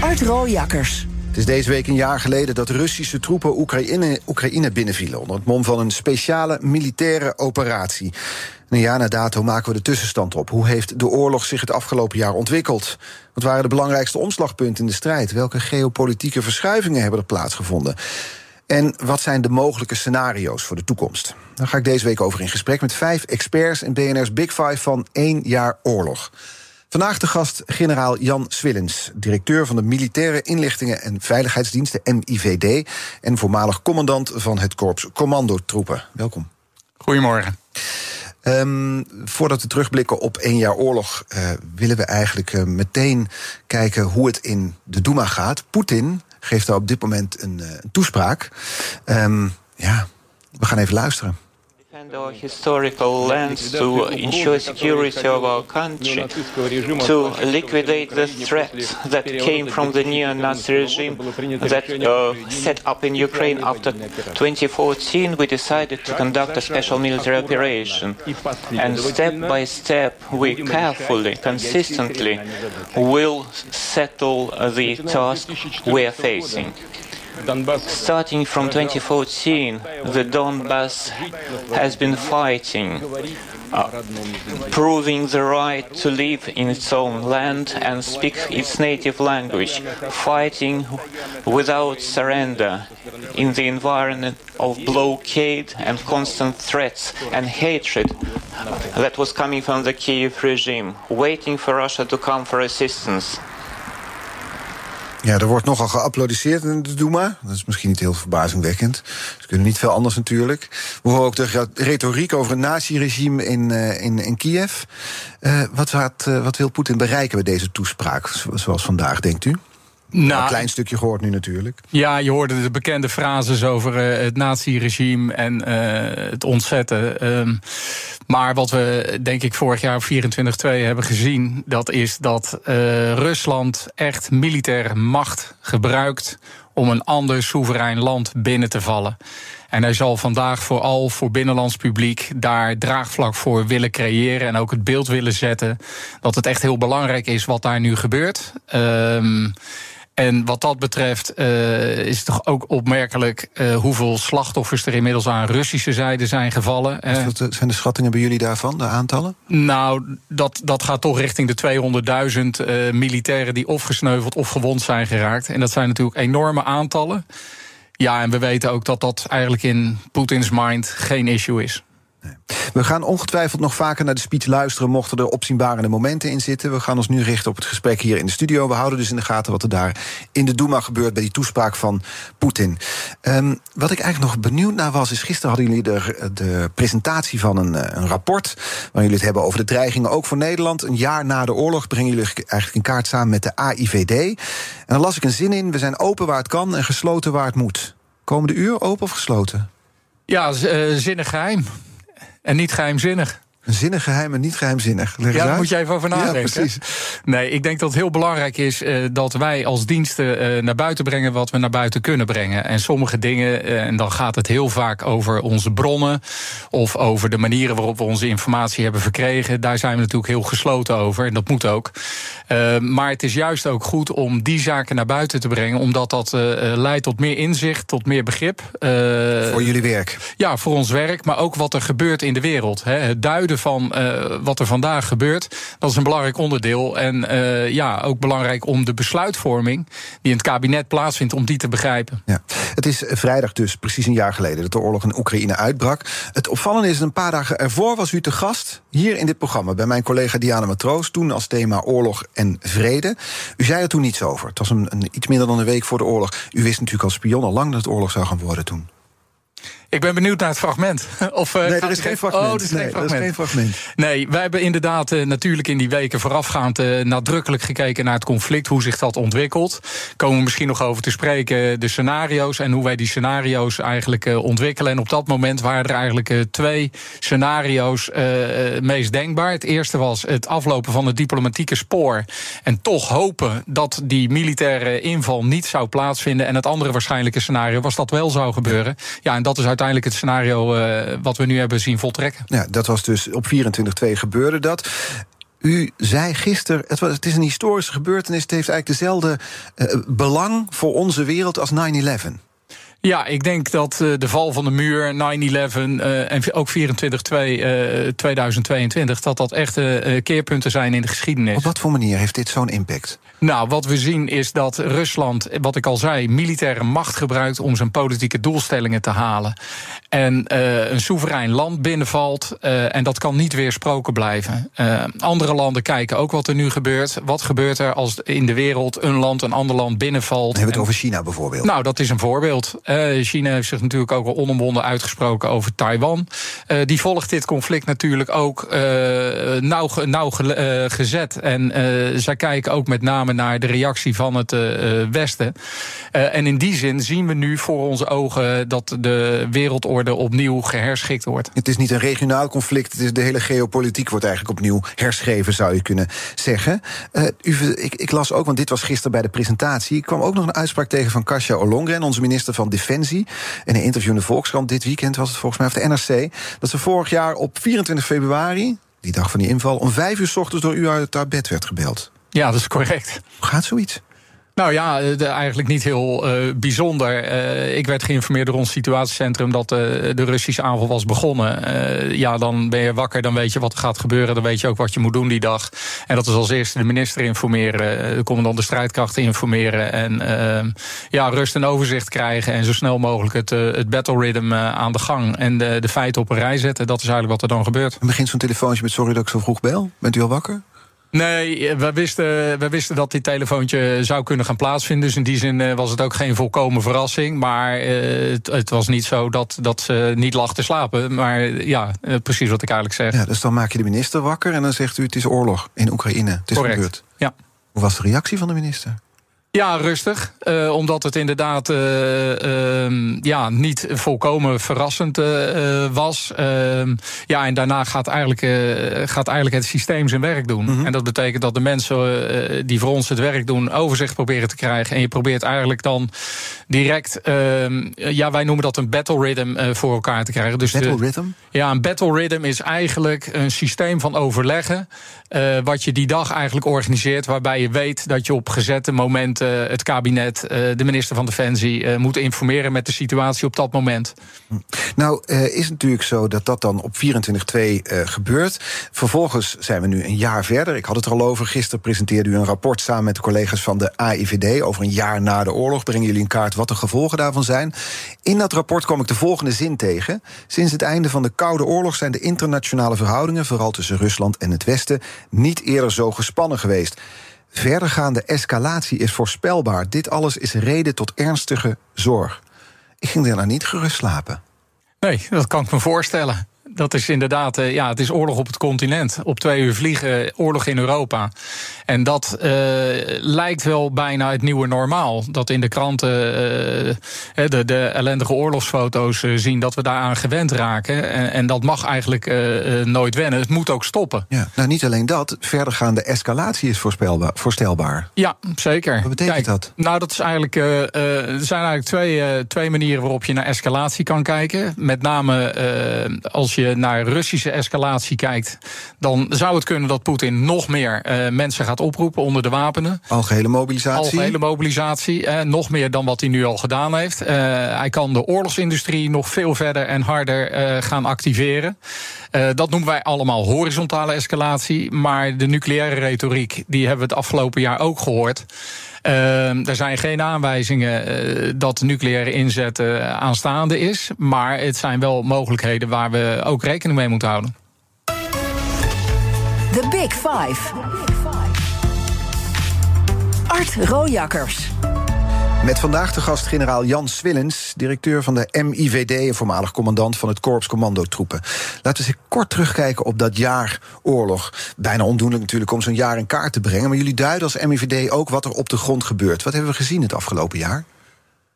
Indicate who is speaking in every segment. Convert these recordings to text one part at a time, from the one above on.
Speaker 1: Art Rooijakkers.
Speaker 2: Het is deze week een jaar geleden dat Russische troepen Oekraïne, Oekraïne binnenvielen... onder het mom van een speciale militaire operatie. een jaar na dato maken we de tussenstand op. Hoe heeft de oorlog zich het afgelopen jaar ontwikkeld? Wat waren de belangrijkste omslagpunten in de strijd? Welke geopolitieke verschuivingen hebben er plaatsgevonden? En wat zijn de mogelijke scenario's voor de toekomst? Daar ga ik deze week over in gesprek met vijf experts in BNR's Big Five van één jaar oorlog. Vandaag de gast generaal Jan Swillens, directeur van de Militaire Inlichtingen en Veiligheidsdiensten MIVD en voormalig commandant van het korps Commandotroepen. Welkom.
Speaker 3: Goedemorgen.
Speaker 2: Um, voordat we terugblikken op één jaar oorlog, uh, willen we eigenlijk uh, meteen kijken hoe het in de Duma gaat. Poetin geeft daar op dit moment een, uh, een toespraak. Um, ja, we gaan even luisteren.
Speaker 4: And our historical lands to ensure security of our country, to liquidate the threat that came from the neo-Nazi regime that uh, set up in Ukraine after 2014, we decided to conduct a special military operation. And step by step, we carefully, consistently will settle the task we are facing. Starting from 2014, the Donbass has been fighting, uh, proving the right to live in its own land and speak its native language, fighting without surrender in the environment of blockade and constant threats and hatred that was coming from the Kiev regime, waiting for Russia to come for assistance.
Speaker 2: Ja, er wordt nogal geapplaudisseerd in de Duma. Dat is misschien niet heel verbazingwekkend. Ze kunnen niet veel anders natuurlijk. We horen ook de retoriek over een nazi-regime in, uh, in, in Kiev. Uh, wat, wat, uh, wat wil Poetin bereiken bij deze toespraak, zoals vandaag, denkt u? Nou, een klein stukje gehoord nu natuurlijk.
Speaker 3: Ja, je hoorde de bekende frases over uh, het nazi-regime en uh, het ontzetten. Um, maar wat we denk ik vorig jaar 24-2 hebben gezien... dat is dat uh, Rusland echt militaire macht gebruikt... om een ander soeverein land binnen te vallen. En hij zal vandaag vooral voor binnenlands publiek daar draagvlak voor willen creëren. En ook het beeld willen zetten dat het echt heel belangrijk is wat daar nu gebeurt. Um, en wat dat betreft uh, is het toch ook opmerkelijk uh, hoeveel slachtoffers er inmiddels aan Russische zijde zijn gevallen.
Speaker 2: Wat zijn de schattingen bij jullie daarvan, de aantallen?
Speaker 3: Nou, dat, dat gaat toch richting de 200.000 uh, militairen die of gesneuveld of gewond zijn geraakt. En dat zijn natuurlijk enorme aantallen. Ja, en we weten ook dat dat eigenlijk in Poetins mind geen issue is.
Speaker 2: We gaan ongetwijfeld nog vaker naar de speech luisteren, mochten er opzienbarende momenten in zitten. We gaan ons nu richten op het gesprek hier in de studio. We houden dus in de gaten wat er daar in de Duma gebeurt bij die toespraak van Poetin. Um, wat ik eigenlijk nog benieuwd naar was, is gisteren hadden jullie de, de presentatie van een, eh, een rapport. Waar jullie het hebben over de dreigingen ook voor Nederland. Een jaar na de oorlog brengen jullie eigenlijk in kaart samen met de AIVD. En dan las ik een zin in: we zijn open waar het kan en gesloten waar het moet. Komende uur open of gesloten?
Speaker 3: Ja, uh, zinnig geheim. En niet geheimzinnig.
Speaker 2: Zinnig geheim en niet geheimzinnig. Leg
Speaker 3: ja, daar moet je even over nadenken. Ja, precies. Nee, ik denk dat het heel belangrijk is uh, dat wij als diensten uh, naar buiten brengen wat we naar buiten kunnen brengen. En sommige dingen, uh, en dan gaat het heel vaak over onze bronnen of over de manieren waarop we onze informatie hebben verkregen. Daar zijn we natuurlijk heel gesloten over en dat moet ook. maar het is juist ook goed om die zaken naar buiten te brengen, omdat dat leidt tot meer inzicht, tot meer begrip.
Speaker 2: voor jullie werk?
Speaker 3: Ja, voor ons werk, maar ook wat er gebeurt in de wereld. Hè. Het duiden van uh, wat er vandaag gebeurt. Dat is een belangrijk onderdeel. En uh, ja, ook belangrijk om de besluitvorming die in het kabinet plaatsvindt, om die te begrijpen.
Speaker 2: Ja. Het is vrijdag dus precies een jaar geleden dat de oorlog in Oekraïne uitbrak. Het opvallende is, een paar dagen ervoor was u te gast hier in dit programma bij mijn collega Diana Matroos. Toen als thema oorlog en vrede. U zei er toen niets over. Het was een, een iets minder dan een week voor de oorlog. U wist natuurlijk als spion al lang dat het oorlog zou gaan worden toen.
Speaker 3: Ik ben benieuwd naar het fragment. Of,
Speaker 2: nee, er is geen fragment.
Speaker 3: Oh, er is,
Speaker 2: nee,
Speaker 3: geen fragment.
Speaker 2: Er is geen fragment.
Speaker 3: Nee, wij hebben inderdaad uh, natuurlijk in die weken voorafgaand uh, nadrukkelijk gekeken naar het conflict, hoe zich dat ontwikkelt. Komen we misschien nog over te spreken, de scenario's en hoe wij die scenario's eigenlijk uh, ontwikkelen. En op dat moment waren er eigenlijk twee scenario's meest denkbaar. Het eerste was het aflopen van het diplomatieke spoor en toch hopen dat die militaire inval niet zou plaatsvinden. En het andere waarschijnlijke scenario was dat wel zou gebeuren. Ja, en dat is uiteindelijk het scenario uh, wat we nu hebben zien voltrekken.
Speaker 2: Ja, dat was dus op 24-2 gebeurde dat. U zei gisteren, het, was, het is een historische gebeurtenis. Het heeft eigenlijk dezelfde uh, belang voor onze wereld als 9-11.
Speaker 3: Ja, ik denk dat uh, de val van de muur, 9-11 uh, en ook 24-2 uh, 2022... dat dat echt uh, keerpunten zijn in de geschiedenis.
Speaker 2: Op wat voor manier heeft dit zo'n impact?
Speaker 3: Nou, wat we zien is dat Rusland, wat ik al zei... militaire macht gebruikt om zijn politieke doelstellingen te halen. En een soeverein land binnenvalt. En dat kan niet weersproken blijven. Andere landen kijken ook wat er nu gebeurt. Wat gebeurt er als in de wereld een land een ander land binnenvalt?
Speaker 2: We hebben het over China bijvoorbeeld.
Speaker 3: Nou, dat is een voorbeeld. China heeft zich natuurlijk ook al onomwonden uitgesproken over Taiwan. die volgt dit conflict natuurlijk ook nauw, nauw gezet. En zij kijken ook met name naar de reactie van het Westen. en in die zin zien we nu voor onze ogen dat de wereldorde opnieuw geherschikt wordt.
Speaker 2: Het is niet een regionaal conflict, het is de hele geopolitiek wordt eigenlijk opnieuw herschreven, zou je kunnen zeggen. Ik, ik, las ook, want dit was gisteren bij de presentatie, kwam ook nog een uitspraak tegen van Kasia Ollongren, onze minister van Defensie. In een interview in de Volkskrant dit weekend was het volgens mij, of de NRC, dat ze vorig jaar op 24 februari, die dag van die inval, om vijf uur s ochtends door u uit haar bed werd gebeld.
Speaker 3: Ja, dat is correct.
Speaker 2: Hoe gaat zoiets?
Speaker 3: Nou ja, de, eigenlijk niet heel uh, bijzonder. Uh, ik werd geïnformeerd door ons situatiecentrum dat de Russische aanval was begonnen. ja, dan ben je wakker, dan weet je wat er gaat gebeuren. Dan weet je ook wat je moet doen die dag. En dat is als eerste de minister informeren, de commandant de strijdkrachten informeren. En ja, rust en overzicht krijgen. En zo snel mogelijk het, het battle rhythm aan de gang. En de, de feiten op een rij zetten. Dat is eigenlijk wat er dan gebeurt.
Speaker 2: En begint zo'n telefoontje met sorry dat ik zo vroeg bel. Bent u al wakker?
Speaker 3: Nee, we wisten, we wisten dat dit telefoontje zou kunnen gaan plaatsvinden. Dus in die zin was het ook geen volkomen verrassing. Maar uh, het, het, was niet zo dat, dat ze niet lag te slapen. Maar ja, precies wat ik eigenlijk zeg.
Speaker 2: Ja, dus dan maak je de minister wakker en dan zegt u het is oorlog in Oekraïne. Het is
Speaker 3: Correct.
Speaker 2: gebeurd.
Speaker 3: Ja.
Speaker 2: Hoe was de reactie van de minister?
Speaker 3: Ja, rustig. Uh, omdat het inderdaad uh, uh, ja, niet volkomen verrassend was. Ehm, ja, en daarna gaat eigenlijk, gaat eigenlijk het systeem zijn werk doen.
Speaker 2: Mhm.
Speaker 3: En dat betekent dat de mensen die voor ons het werk doen... overzicht proberen te krijgen. En je probeert eigenlijk dan direct... ehm, ja, wij noemen dat een battle rhythm voor elkaar te krijgen. Dus
Speaker 2: Battle
Speaker 3: de,
Speaker 2: rhythm?
Speaker 3: Ja, een battle rhythm is eigenlijk een systeem van overleggen... wat je die dag eigenlijk organiseert... waarbij je weet dat je op gezette momenten het kabinet, de minister van Defensie moeten informeren met de situatie op dat moment.
Speaker 2: Nou, is natuurlijk zo dat dat dan op 24-2 uh, gebeurt. Vervolgens zijn we nu een jaar verder. Ik had het er al over. Gisteren presenteerde u een rapport samen met de collega's van de AIVD. Over een jaar na de oorlog brengen jullie in kaart wat de gevolgen daarvan zijn. In dat rapport kwam ik de volgende zin tegen. Sinds het einde van de Koude Oorlog zijn de internationale verhoudingen, vooral tussen Rusland en het Westen, niet eerder zo gespannen geweest. Verdergaande escalatie is voorspelbaar. Dit alles is reden tot ernstige zorg. Ik ging daarna niet gerust slapen.
Speaker 3: Nee, dat kan ik me voorstellen. Dat is inderdaad, uh, ja, het is oorlog op het continent. Op twee uur vliegen, oorlog in Europa. En dat uh, lijkt wel bijna het nieuwe normaal. Dat in de kranten uh, de, de ellendige oorlogsfoto's zien dat we daaraan gewend raken. En, en dat mag eigenlijk nooit wennen. Het moet ook stoppen.
Speaker 2: Ja, nou, niet alleen dat, verdergaande escalatie is voorspelbaar, voorstelbaar.
Speaker 3: Ja, zeker.
Speaker 2: Wat betekent
Speaker 3: Kijk,
Speaker 2: dat?
Speaker 3: Nou, dat is eigenlijk, er zijn eigenlijk twee, twee manieren waarop je naar escalatie kan kijken. Met name als je naar Russische escalatie kijkt, dan zou het kunnen dat Poetin nog meer uh, mensen gaat oproepen onder de wapenen.
Speaker 2: Algehele mobilisatie.
Speaker 3: Algehele mobilisatie, uh, nog meer dan wat hij nu al gedaan heeft. Uh, hij kan de oorlogsindustrie nog veel verder en harder gaan activeren. dat noemen wij allemaal horizontale escalatie. Maar de nucleaire retoriek, die hebben we het afgelopen jaar ook gehoord. Uh, er zijn geen aanwijzingen uh, dat nucleaire inzet uh, aanstaande is. Maar het zijn wel mogelijkheden waar we ook rekening mee moeten houden.
Speaker 1: The Big Five. Art Rojakkers.
Speaker 2: Met vandaag de gast generaal Jan Swillens, directeur van de MIVD en voormalig commandant van het Korps Commandotroepen. Laten we eens kort terugkijken op dat jaar oorlog. Bijna ondoenlijk natuurlijk om zo'n jaar in kaart te brengen, maar jullie duiden als MIVD ook wat er op de grond gebeurt. Wat hebben we gezien het afgelopen jaar?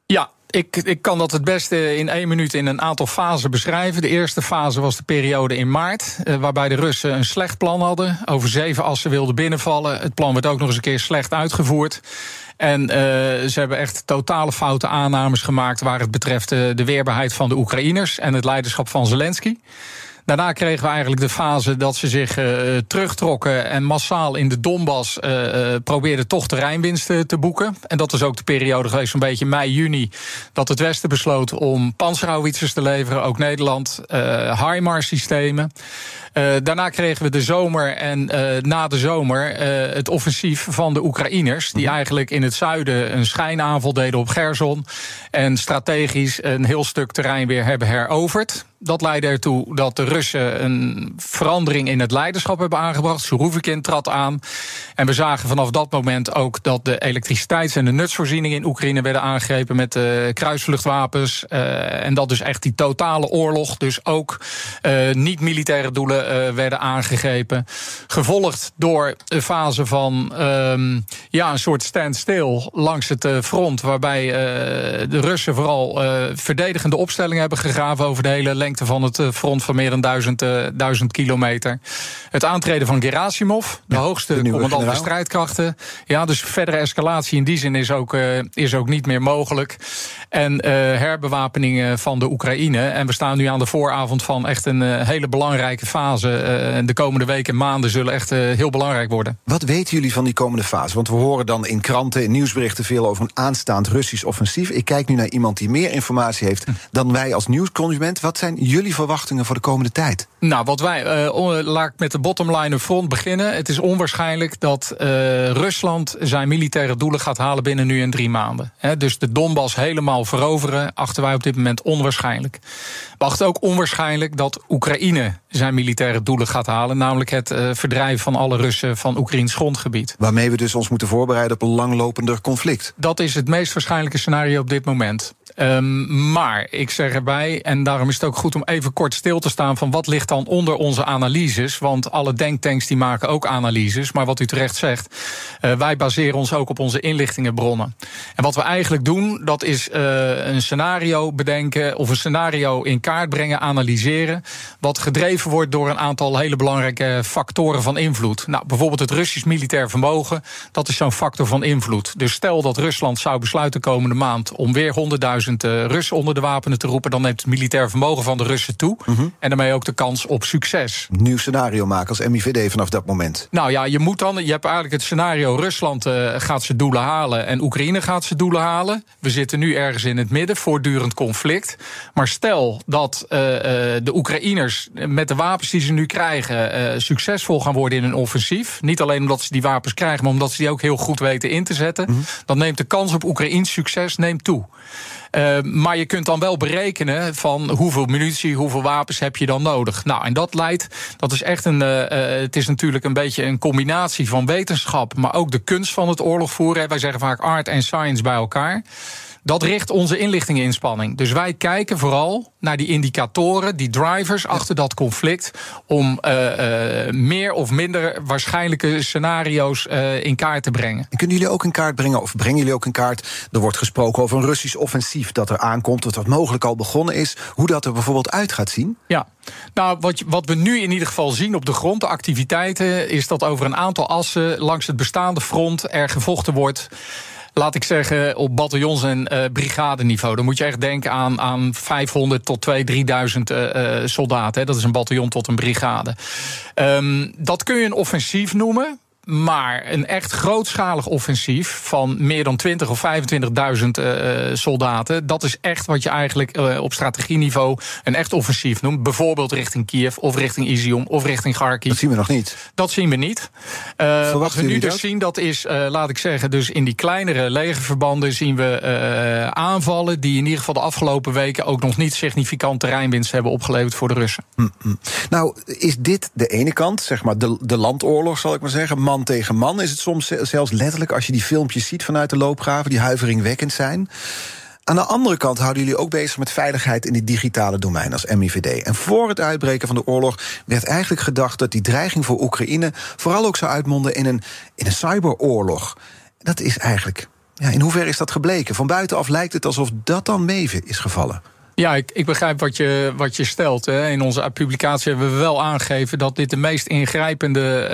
Speaker 3: Ja, ik, ik kan dat het beste in één minuut in een aantal fasen beschrijven. De eerste fase was de periode in maart, eh, waarbij de Russen een slecht plan hadden. Over zeven assen wilden binnenvallen. Het plan werd ook nog eens een keer slecht uitgevoerd. En uh, ze hebben echt totale foute aannames gemaakt waar het betreft uh, de weerbaarheid van de Oekraïners en het leiderschap van Zelensky. Daarna kregen we eigenlijk de fase dat ze zich uh, terugtrokken en massaal in de Donbass uh, probeerden toch terreinwinsten te boeken. En dat is ook de periode geweest, zo'n beetje mei, juni, dat het Westen besloot om panzerhouwitsers te leveren, ook Nederland, HIMARS-systemen. Uh, daarna kregen we de zomer en uh, na de zomer uh, het offensief van de Oekraïners. Die eigenlijk in het zuiden een schijnaanval deden op Gerson. En strategisch een heel stuk terrein weer hebben heroverd. Dat leidde ertoe dat de Russen een verandering in het leiderschap hebben aangebracht. Surovikin trad aan. En we zagen vanaf dat moment ook dat de elektriciteits- en de nutsvoorzieningen in Oekraïne werden aangegrepen met kruisvluchtwapens. En dat dus echt die totale oorlog, dus ook niet-militaire doelen werden aangegrepen. Gevolgd door een fase van um, ja, een soort standstill langs het front, waarbij de Russen vooral verdedigende opstellingen hebben gegraven over de hele lengte van het front van meer dan duizend, duizend kilometer. Het aantreden van Gerasimov, de ja, hoogste de commandant generaal. van strijdkrachten. Ja, dus verdere escalatie in die zin is ook, is ook niet meer mogelijk. En uh, herbewapening van de Oekraïne. En we staan nu aan de vooravond van echt een hele belangrijke fase. De komende weken en maanden zullen echt heel belangrijk worden.
Speaker 2: Wat weten jullie van die komende fase? Want we horen dan in kranten, in nieuwsberichten veel over een aanstaand Russisch offensief. Ik kijk nu naar iemand die meer informatie heeft dan wij als nieuwsconsument. Wat zijn jullie verwachtingen voor de komende tijd?
Speaker 3: Nou, wat wij, uh, laat ik met de bottomline front beginnen. Het is onwaarschijnlijk dat uh, Rusland zijn militaire doelen gaat halen binnen nu en drie maanden. He, dus de Donbass helemaal veroveren, achten wij op dit moment onwaarschijnlijk. We achten ook onwaarschijnlijk dat Oekraïne zijn militaire doelen gaat halen, namelijk het uh, verdrijven van alle Russen van Oekraïns grondgebied.
Speaker 2: Waarmee we dus ons moeten voorbereiden op een langlopender conflict.
Speaker 3: Dat is het meest waarschijnlijke scenario op dit moment. Um, maar ik zeg erbij, en daarom is het ook goed om even kort stil te staan van wat ligt dan onder onze analyses. Want alle denktanks die maken ook analyses. Maar wat u terecht zegt, uh, wij baseren ons ook op onze inlichtingenbronnen. En wat we eigenlijk doen, dat is uh, een scenario bedenken of een scenario in kaart brengen, analyseren. Wat gedreven wordt door een aantal hele belangrijke factoren van invloed. Nou, bijvoorbeeld het Russisch militair vermogen, dat is zo'n factor van invloed. Dus stel dat Rusland zou besluiten komende maand om weer 100.000 uh, Russen onder de wapenen te roepen, dan neemt het militair vermogen van de Russen toe. Mm -hmm. En daarmee ook de kans op succes.
Speaker 2: Nieuw scenario maken als MIVD vanaf dat moment.
Speaker 3: Nou ja, je moet dan. Je hebt eigenlijk het scenario: Rusland uh, gaat zijn doelen halen en Oekraïne gaat zijn doelen halen. We zitten nu ergens in het midden, voortdurend conflict. Maar stel dat uh, de Oekraïners met de wapens die ze nu krijgen succesvol gaan worden in een offensief. Niet alleen omdat ze die wapens krijgen, maar omdat ze die ook heel goed weten in te zetten. Mm -hmm. Dan neemt de kans op Oekraïns succes neemt toe. Uh, maar je kunt dan wel berekenen van hoeveel munitie, hoeveel wapens heb je dan nodig. Nou, en dat leidt, dat is echt een, uh, uh, het is natuurlijk een beetje een combinatie van wetenschap, maar ook de kunst van het oorlog voeren. Wij zeggen vaak art en science bij elkaar. Dat richt onze inlichtingeninspanning. Dus wij kijken vooral naar die indicatoren, die drivers achter dat conflict. om uh, uh, meer of minder waarschijnlijke scenario's uh, in kaart te brengen.
Speaker 2: En kunnen jullie ook in kaart brengen, of brengen jullie ook in kaart. Er wordt gesproken over een Russisch offensief dat er aankomt, dat dat mogelijk al begonnen is. Hoe dat er bijvoorbeeld uit gaat zien?
Speaker 3: Ja. Nou, wat, wat we nu in ieder geval zien op de grond, de activiteiten, is dat over een aantal assen langs het bestaande front er gevochten wordt laat ik zeggen, op bataljons- en uh, brigadeniveau. Dan moet je echt denken aan, aan 500 tot 2.000, 3.000 uh, soldaten. Hè. Dat is een bataljon tot een brigade. Um, dat kun je een offensief noemen. Maar een echt grootschalig offensief van meer dan 20 of 25.000 uh, soldaten, dat is echt wat je eigenlijk uh, op strategieniveau een echt offensief noemt. Bijvoorbeeld richting Kiev of richting Izium of richting Kharkiv.
Speaker 2: Dat zien we nog niet.
Speaker 3: Dat zien we niet. Uh, wat we nu dus dat? zien, dat is, laat ik zeggen, dus in die kleinere legerverbanden zien we aanvallen die in ieder geval de afgelopen weken ook nog niet significant terreinwinst hebben opgeleverd voor de Russen.
Speaker 2: Mm -mm. Nou, is dit de ene kant, zeg maar de, de landoorlog, zal ik maar zeggen man tegen man is het soms zelfs letterlijk als je die filmpjes ziet vanuit de loopgraven, die huiveringwekkend zijn. Aan de andere kant houden jullie ook bezig met veiligheid in het digitale domein als MIVD. En voor het uitbreken van de oorlog werd eigenlijk gedacht dat die dreiging voor Oekraïne vooral ook zou uitmonden in een, in een cyberoorlog. Dat is eigenlijk. Ja, in hoeverre is dat gebleken? Van buitenaf lijkt het alsof dat dan mee is gevallen.
Speaker 3: Ja, ik, ik begrijp wat je, wat je stelt. Hè. In onze publicatie hebben we wel aangegeven dat dit de meest ingrijpende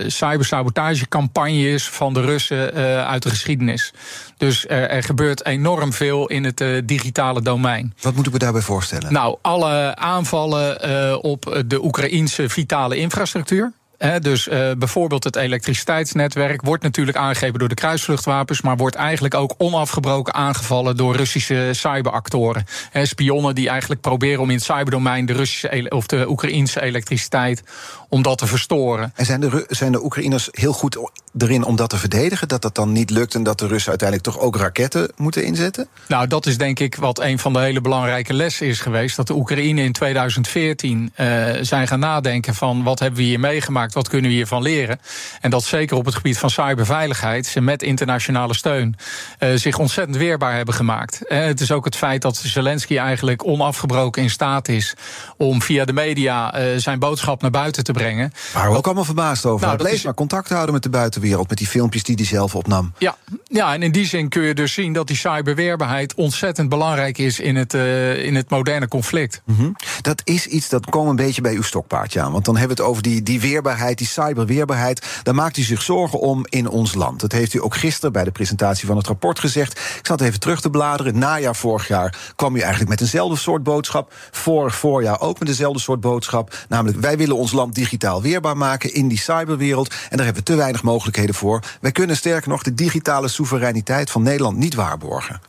Speaker 3: uh, cybersabotagecampagne is van de Russen uh, uit de geschiedenis. Dus er, er, gebeurt enorm veel in het uh, digitale domein.
Speaker 2: Wat moeten we daarbij voorstellen?
Speaker 3: Nou, alle aanvallen op de Oekraïnse vitale infrastructuur dus uh, bijvoorbeeld het elektriciteitsnetwerk wordt natuurlijk aangegrepen door de kruisvluchtwapens, maar wordt eigenlijk ook onafgebroken aangevallen door Russische cyberactoren. Spionnen die eigenlijk proberen om in het cyberdomein de Russische of de Oekraïnse elektriciteit om dat te verstoren.
Speaker 2: En zijn zijn de Oekraïners heel goed erin om dat te verdedigen? Dat dat dan niet lukt en dat de Russen uiteindelijk toch ook raketten moeten inzetten?
Speaker 3: Nou, dat is denk ik wat een van de hele belangrijke lessen is geweest. Dat de Oekraïne in 2014 uh, eh, zijn gaan nadenken van wat hebben we hier meegemaakt, wat kunnen we hiervan leren. En dat zeker op het gebied van cyberveiligheid ze met internationale steun uh, zich ontzettend weerbaar hebben gemaakt. Uh, het is ook het feit dat Zelensky eigenlijk onafgebroken in staat is om via de media zijn boodschap naar buiten te brengen.
Speaker 2: Waar we ook allemaal verbaasd over. Nou, Lees maar contact houden met de buitenwereld, met die filmpjes die hij zelf opnam.
Speaker 3: Ja, ja, en in die zin kun je dus zien dat die cyberweerbaarheid ontzettend belangrijk is in het, uh, in het moderne conflict.
Speaker 2: Mm -hmm. Dat is iets dat komt een beetje bij uw stokpaardje aan. Want dan hebben we het over die, die weerbaarheid, die cyberweerbaarheid. Daar maakt u zich zorgen om in ons land. Dat heeft u ook gisteren bij de presentatie van het rapport gezegd. Ik zat even terug te bladeren. Het najaar vorig jaar kwam u eigenlijk met eenzelfde soort boodschap. Vorig voorjaar ook met dezelfde soort boodschap. Namelijk, wij willen ons land digitaal weerbaar maken in die cyberwereld. En daar hebben we te weinig mogelijkheden voor. Wij kunnen sterker nog de digitale soevereiniteit van Nederland niet waarborgen.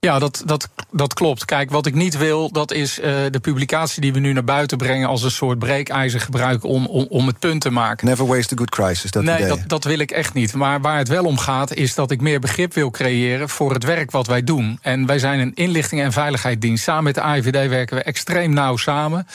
Speaker 3: Ja, dat, dat, dat klopt. Kijk, wat ik niet wil, dat is uh, de publicatie die we nu naar buiten brengen als een soort breekijzer gebruiken om, om, om het punt te maken.
Speaker 2: Never waste a good crisis. Dat
Speaker 3: nee, dat, dat wil ik echt niet. Maar waar het wel om gaat, is dat ik meer begrip wil creëren voor het werk wat wij doen. En wij zijn een inlichting- en veiligheidsdienst. Samen met de AIVD werken we extreem nauw samen.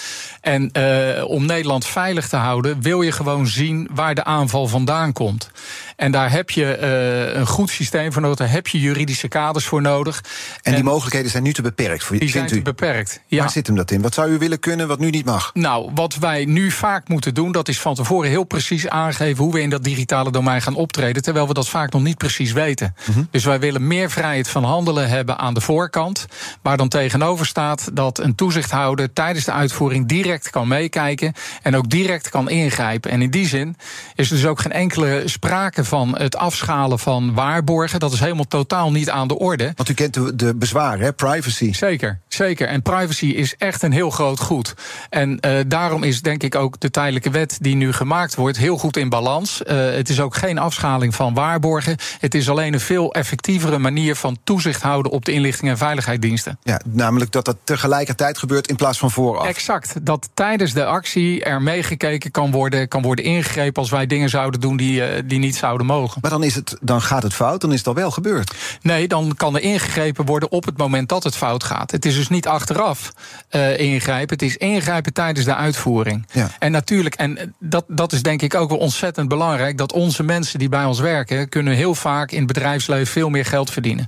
Speaker 3: En uh, om Nederland veilig te houden, wil je gewoon zien waar de aanval vandaan komt. En daar heb je uh, een goed systeem voor nodig, daar heb je juridische kaders voor nodig.
Speaker 2: En, die mogelijkheden zijn nu te beperkt voor
Speaker 3: Die zijn
Speaker 2: te
Speaker 3: beperkt. Ja.
Speaker 2: Waar zit hem dat in? Wat zou u willen kunnen wat nu niet mag?
Speaker 3: Nou, wat wij nu vaak moeten doen, dat is van tevoren heel precies aangeven hoe we in dat digitale domein gaan optreden, terwijl we dat vaak nog niet precies weten. Mm -hmm. Dus wij willen meer vrijheid van handelen hebben aan de voorkant, waar dan tegenover staat dat een toezichthouder tijdens de uitvoering direct kan meekijken en ook direct kan ingrijpen. En in die zin is er dus ook geen enkele sprake van het afschalen van waarborgen. Dat is helemaal totaal niet aan de orde.
Speaker 2: Want u kent de, de bezwaren, hè? privacy.
Speaker 3: Zeker, zeker. En privacy is echt een heel groot goed. En uh, daarom is denk ik ook de tijdelijke wet die nu gemaakt wordt heel goed in balans. Uh, het is ook geen afschaling van waarborgen. Het is alleen een veel effectievere manier van toezicht houden op de inlichting en veiligheidsdiensten.
Speaker 2: Ja, namelijk dat dat tegelijkertijd gebeurt in plaats van vooraf.
Speaker 3: Exact. Dat tijdens de actie er meegekeken kan worden, kan worden ingegrepen als wij dingen zouden doen die, uh, die niet zouden mogen.
Speaker 2: Maar dan, is het, dan gaat het fout, dan is het al wel gebeurd.
Speaker 3: Nee, dan kan er ingegrepen worden op het moment dat het fout gaat. Het is dus niet achteraf uh, ingrijpen, het is ingrijpen tijdens de uitvoering.
Speaker 2: Ja.
Speaker 3: En natuurlijk, en dat, dat is denk ik ook wel ontzettend belangrijk, dat onze mensen die bij ons werken, kunnen heel vaak in het bedrijfsleven veel meer geld verdienen.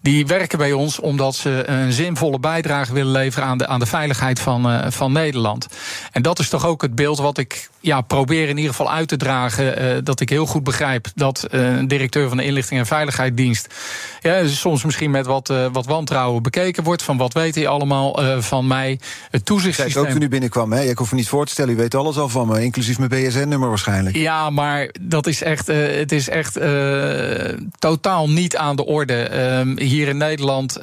Speaker 3: Die werken bij ons omdat ze een zinvolle bijdrage willen leveren aan de, aan de veiligheid van, uh, van Nederland. En dat is toch ook het beeld wat ik ja, probeer in ieder geval uit te dragen. Uh, dat ik heel goed begrijp dat uh, een directeur van de Inlichting en Veiligheidsdienst. Ja, soms misschien met wat, uh, wat wantrouwen bekeken wordt. Van wat weet hij allemaal van mij. Het toezichtssysteem.
Speaker 2: Kijk, ook toen u binnenkwam, hè? Ik hoef me niet voor te stellen. U weet alles al van me, inclusief mijn BSN-nummer waarschijnlijk.
Speaker 3: Ja, maar dat is echt, het is echt totaal niet aan de orde. Ehm, hier in Nederland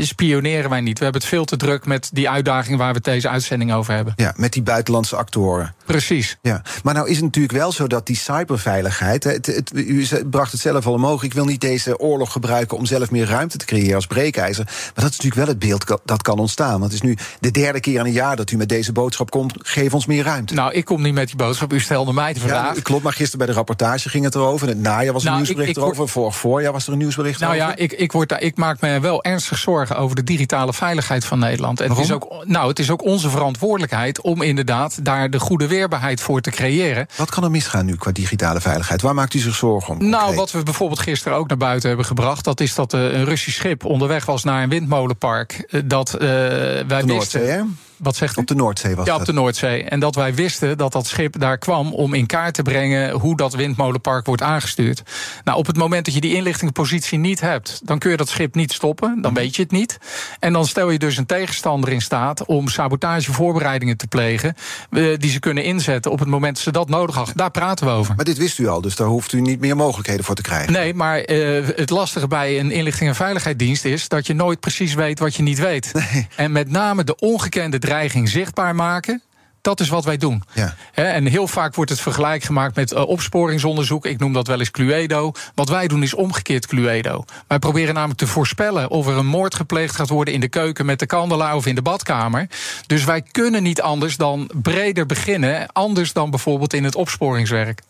Speaker 3: spioneren wij niet. We hebben het veel te druk met die uitdaging waar we deze uitzending over hebben.
Speaker 2: Ja, met die buitenlandse actoren.
Speaker 3: Precies.
Speaker 2: Ja, maar nou is het natuurlijk wel zo dat die cyberveiligheid. Het, het, u bracht het zelf al omhoog. Ik wil niet deze oorlog gebruiken om zelf meer ruimte te creëren als breekijzer. Maar dat is natuurlijk wel het beeld dat kan ontstaan. Want het is nu de derde keer in een jaar dat u met deze boodschap komt: geef ons meer ruimte.
Speaker 3: Nou, ik kom niet met die boodschap. U stelde mij de vraag.
Speaker 2: Ja, klopt, maar gisteren bij de rapportage ging het erover. In het najaar was er nou, een nieuwsbericht ik, ik erover. Vorig voorjaar was er een nieuwsbericht
Speaker 3: nou,
Speaker 2: over.
Speaker 3: Nou ja, ik, ik, word, ik maak me wel ernstig zorgen over de digitale veiligheid van Nederland. En het is, ook, nou, het is ook onze verantwoordelijkheid om inderdaad daar de goede weerbaarheid voor te creëren.
Speaker 2: Wat kan er misgaan nu qua digitale veiligheid? Waar maakt u zich zorgen om?
Speaker 3: Nou, wat we bijvoorbeeld gisteren ook naar buiten hebben gebracht, dat is dat eh, een Russisch schip onderweg was naar een windmolenpark. Eh, dat uh, wij wisten. Wat zegt
Speaker 2: u? Op de Noordzee was
Speaker 3: Ja, op de Noordzee. En dat wij wisten dat dat schip daar kwam om in kaart te brengen hoe dat windmolenpark wordt aangestuurd. Nou, op het moment dat je die inlichtingpositie niet hebt, dan kun je dat schip niet stoppen. Dan weet je het niet. En dan stel je dus een tegenstander in staat om sabotagevoorbereidingen te plegen. Eh, die ze kunnen inzetten op het moment dat ze dat nodig hadden. Daar praten we over.
Speaker 2: Maar dit wist u al, dus daar hoeft u niet meer mogelijkheden voor te krijgen.
Speaker 3: Nee, maar uh, het lastige bij een inlichting- en veiligheidsdienst is dat je nooit precies weet wat je niet weet. Nee. En met name de ongekende dreiging zichtbaar maken. Dat is wat wij doen. Ja. en heel vaak wordt het vergelijk gemaakt met uh, opsporingsonderzoek. Ik noem dat wel eens Cluedo. Wat wij doen is omgekeerd Cluedo. Wij proberen namelijk te voorspellen of er een moord gepleegd gaat worden in de keuken met de kandelaar of in de badkamer. Dus wij kunnen niet anders dan breder beginnen. Anders dan bijvoorbeeld in het opsporingswerk.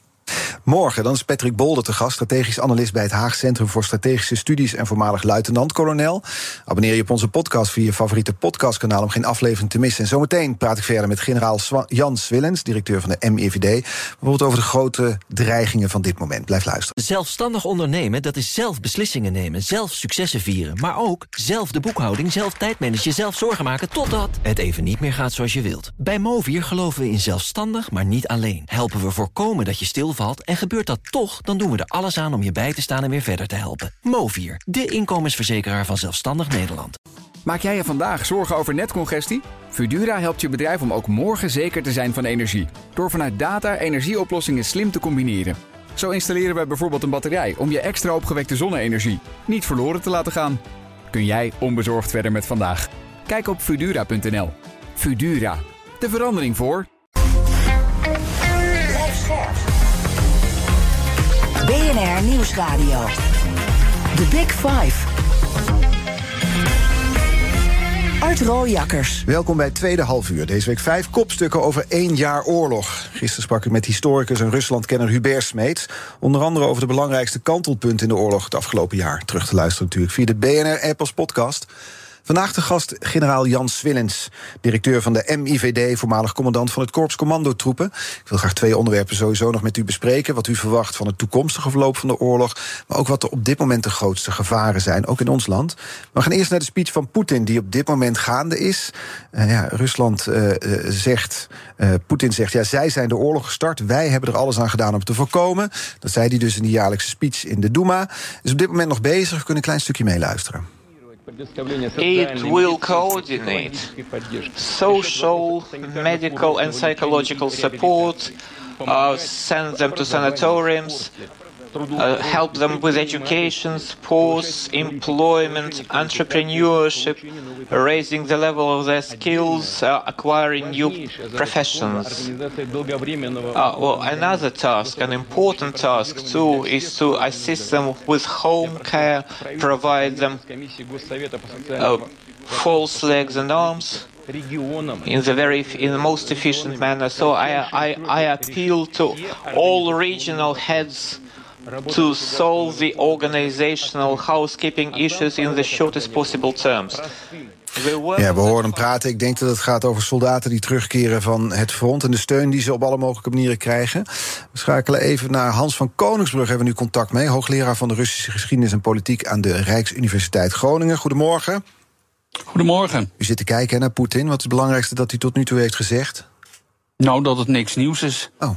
Speaker 2: Morgen dan is Patrick Bolder te gast, strategisch analist bij het Haag Centrum voor Strategische Studies en voormalig luitenant-kolonel. Abonneer je op onze podcast via je favoriete podcastkanaal om geen aflevering te missen. En zometeen praat ik verder met generaal Jan Swillens, directeur van de MIVD, bijvoorbeeld over de grote dreigingen van dit moment. Blijf luisteren.
Speaker 5: Zelfstandig ondernemen, dat is zelf beslissingen nemen, zelf successen vieren, maar ook zelf de boekhouding, zelf tijdmanagen, zelf zorgen maken totdat het even niet meer gaat zoals je wilt. Bij Movier geloven we in zelfstandig, maar niet alleen. Helpen we voorkomen dat je stil en gebeurt dat toch, dan doen we er alles aan om je bij te staan en weer verder te helpen. Movier, de inkomensverzekeraar van Zelfstandig Nederland.
Speaker 6: Maak jij je vandaag zorgen over netcongestie? Fudura helpt je bedrijf om ook morgen zeker te zijn van energie. Door vanuit data energieoplossingen slim te combineren. Zo installeren wij bijvoorbeeld een batterij om je extra opgewekte zonne-energie niet verloren te laten gaan. Kun jij onbezorgd verder met vandaag? Kijk op Fudura.nl. Fudura, de verandering voor.
Speaker 1: BNR Nieuwsradio. The Big Five. Art Rooijakkers.
Speaker 2: Welkom bij het tweede halfuur. Deze week vijf kopstukken over één jaar oorlog. Gisteren sprak ik met historicus en Ruslandkenner Hubert Smeets. Onder andere over de belangrijkste kantelpunten in de oorlog het afgelopen jaar. Terug te luisteren natuurlijk via de BNR-app als podcast. Vandaag de gast generaal Jan Swillens, directeur van de MIVD, voormalig commandant van het Korps Commandotroepen. Ik wil graag twee onderwerpen sowieso nog met u bespreken. Wat u verwacht van het toekomstige verloop van de oorlog, maar ook wat er op dit moment de grootste gevaren zijn, ook in ons land. We gaan eerst naar de speech van Poetin, die op dit moment gaande is. Uh, ja, Rusland uh, zegt, uh, Poetin zegt, ja, zij zijn de oorlog gestart, wij hebben er alles aan gedaan om te voorkomen. Dat zei hij dus in die jaarlijkse speech in de Duma. Is op dit moment nog bezig, we kunnen een klein stukje meeluisteren.
Speaker 4: It will coordinate social, medical, and psychological support, uh, send them to sanatoriums, uh, help them with education, sports, employment, entrepreneurship, raising the level of their skills, uh, acquiring new professions. Uh, well, another task, an important task too, is to assist them with home care, provide them uh, false legs and arms in the very in the most efficient manner. So I, I, I appeal to all regional heads to solve the organizational housekeeping issues in the shortest possible terms.
Speaker 2: Ja, we horen hem praten. Ik denk dat het gaat over soldaten die terugkeren van het front... en de steun die ze op alle mogelijke manieren krijgen. We schakelen even naar Hans van Koningsbrug, hebben we nu contact mee. Hoogleraar van de Russische geschiedenis en politiek... aan de Rijksuniversiteit Groningen. Goedemorgen.
Speaker 7: Goedemorgen.
Speaker 2: U zit te kijken naar Poetin. Wat is het belangrijkste dat hij tot nu toe heeft gezegd?
Speaker 7: Nou, dat het niks nieuws is.
Speaker 2: Oh.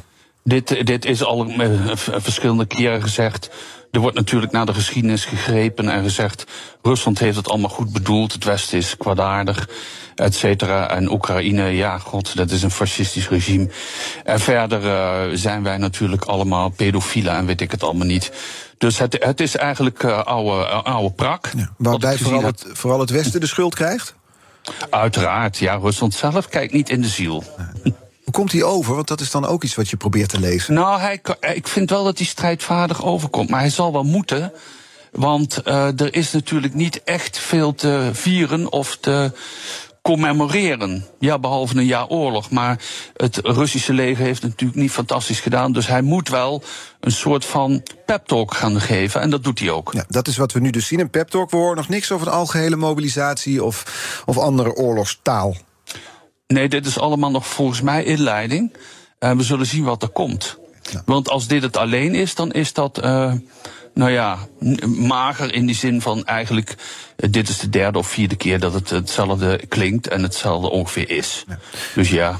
Speaker 7: Dit, dit is al uh, verschillende keren gezegd. Er wordt natuurlijk naar de geschiedenis gegrepen en gezegd... Rusland heeft het allemaal goed bedoeld, het Westen is kwaadaardig, et cetera. En Oekraïne, ja, god, dat is een fascistisch regime. En verder uh, zijn wij natuurlijk allemaal pedofielen en weet ik het allemaal niet. Dus het, het is eigenlijk uh, oude, oude prak. Ja,
Speaker 2: waarbij vooral het, vooral het Westen de schuld krijgt?
Speaker 7: Uiteraard, ja. Rusland zelf kijkt niet in de ziel.
Speaker 2: Hoe komt hij over? Want dat is dan ook iets wat je probeert te lezen.
Speaker 7: Nou, hij, ik vind wel dat hij strijdvaardig overkomt. Maar hij zal wel moeten. Want uh, er is natuurlijk niet echt veel te vieren of te commemoreren. Ja, behalve een jaar oorlog. Maar het Russische leger heeft natuurlijk niet fantastisch gedaan. Dus hij moet wel een soort van pep talk gaan geven. En dat doet hij ook.
Speaker 2: Ja, dat is wat we nu dus zien, een pep talk. We horen nog niks over een algehele mobilisatie of, of andere oorlogstaal.
Speaker 7: Nee, dit is allemaal nog volgens mij inleiding. En we zullen zien wat er komt. Ja. Want als dit het alleen is, dan is dat. Uh, nou ja, mager in die zin van eigenlijk. Dit is de derde of vierde keer dat het hetzelfde klinkt en hetzelfde ongeveer is. Ja. Dus ja.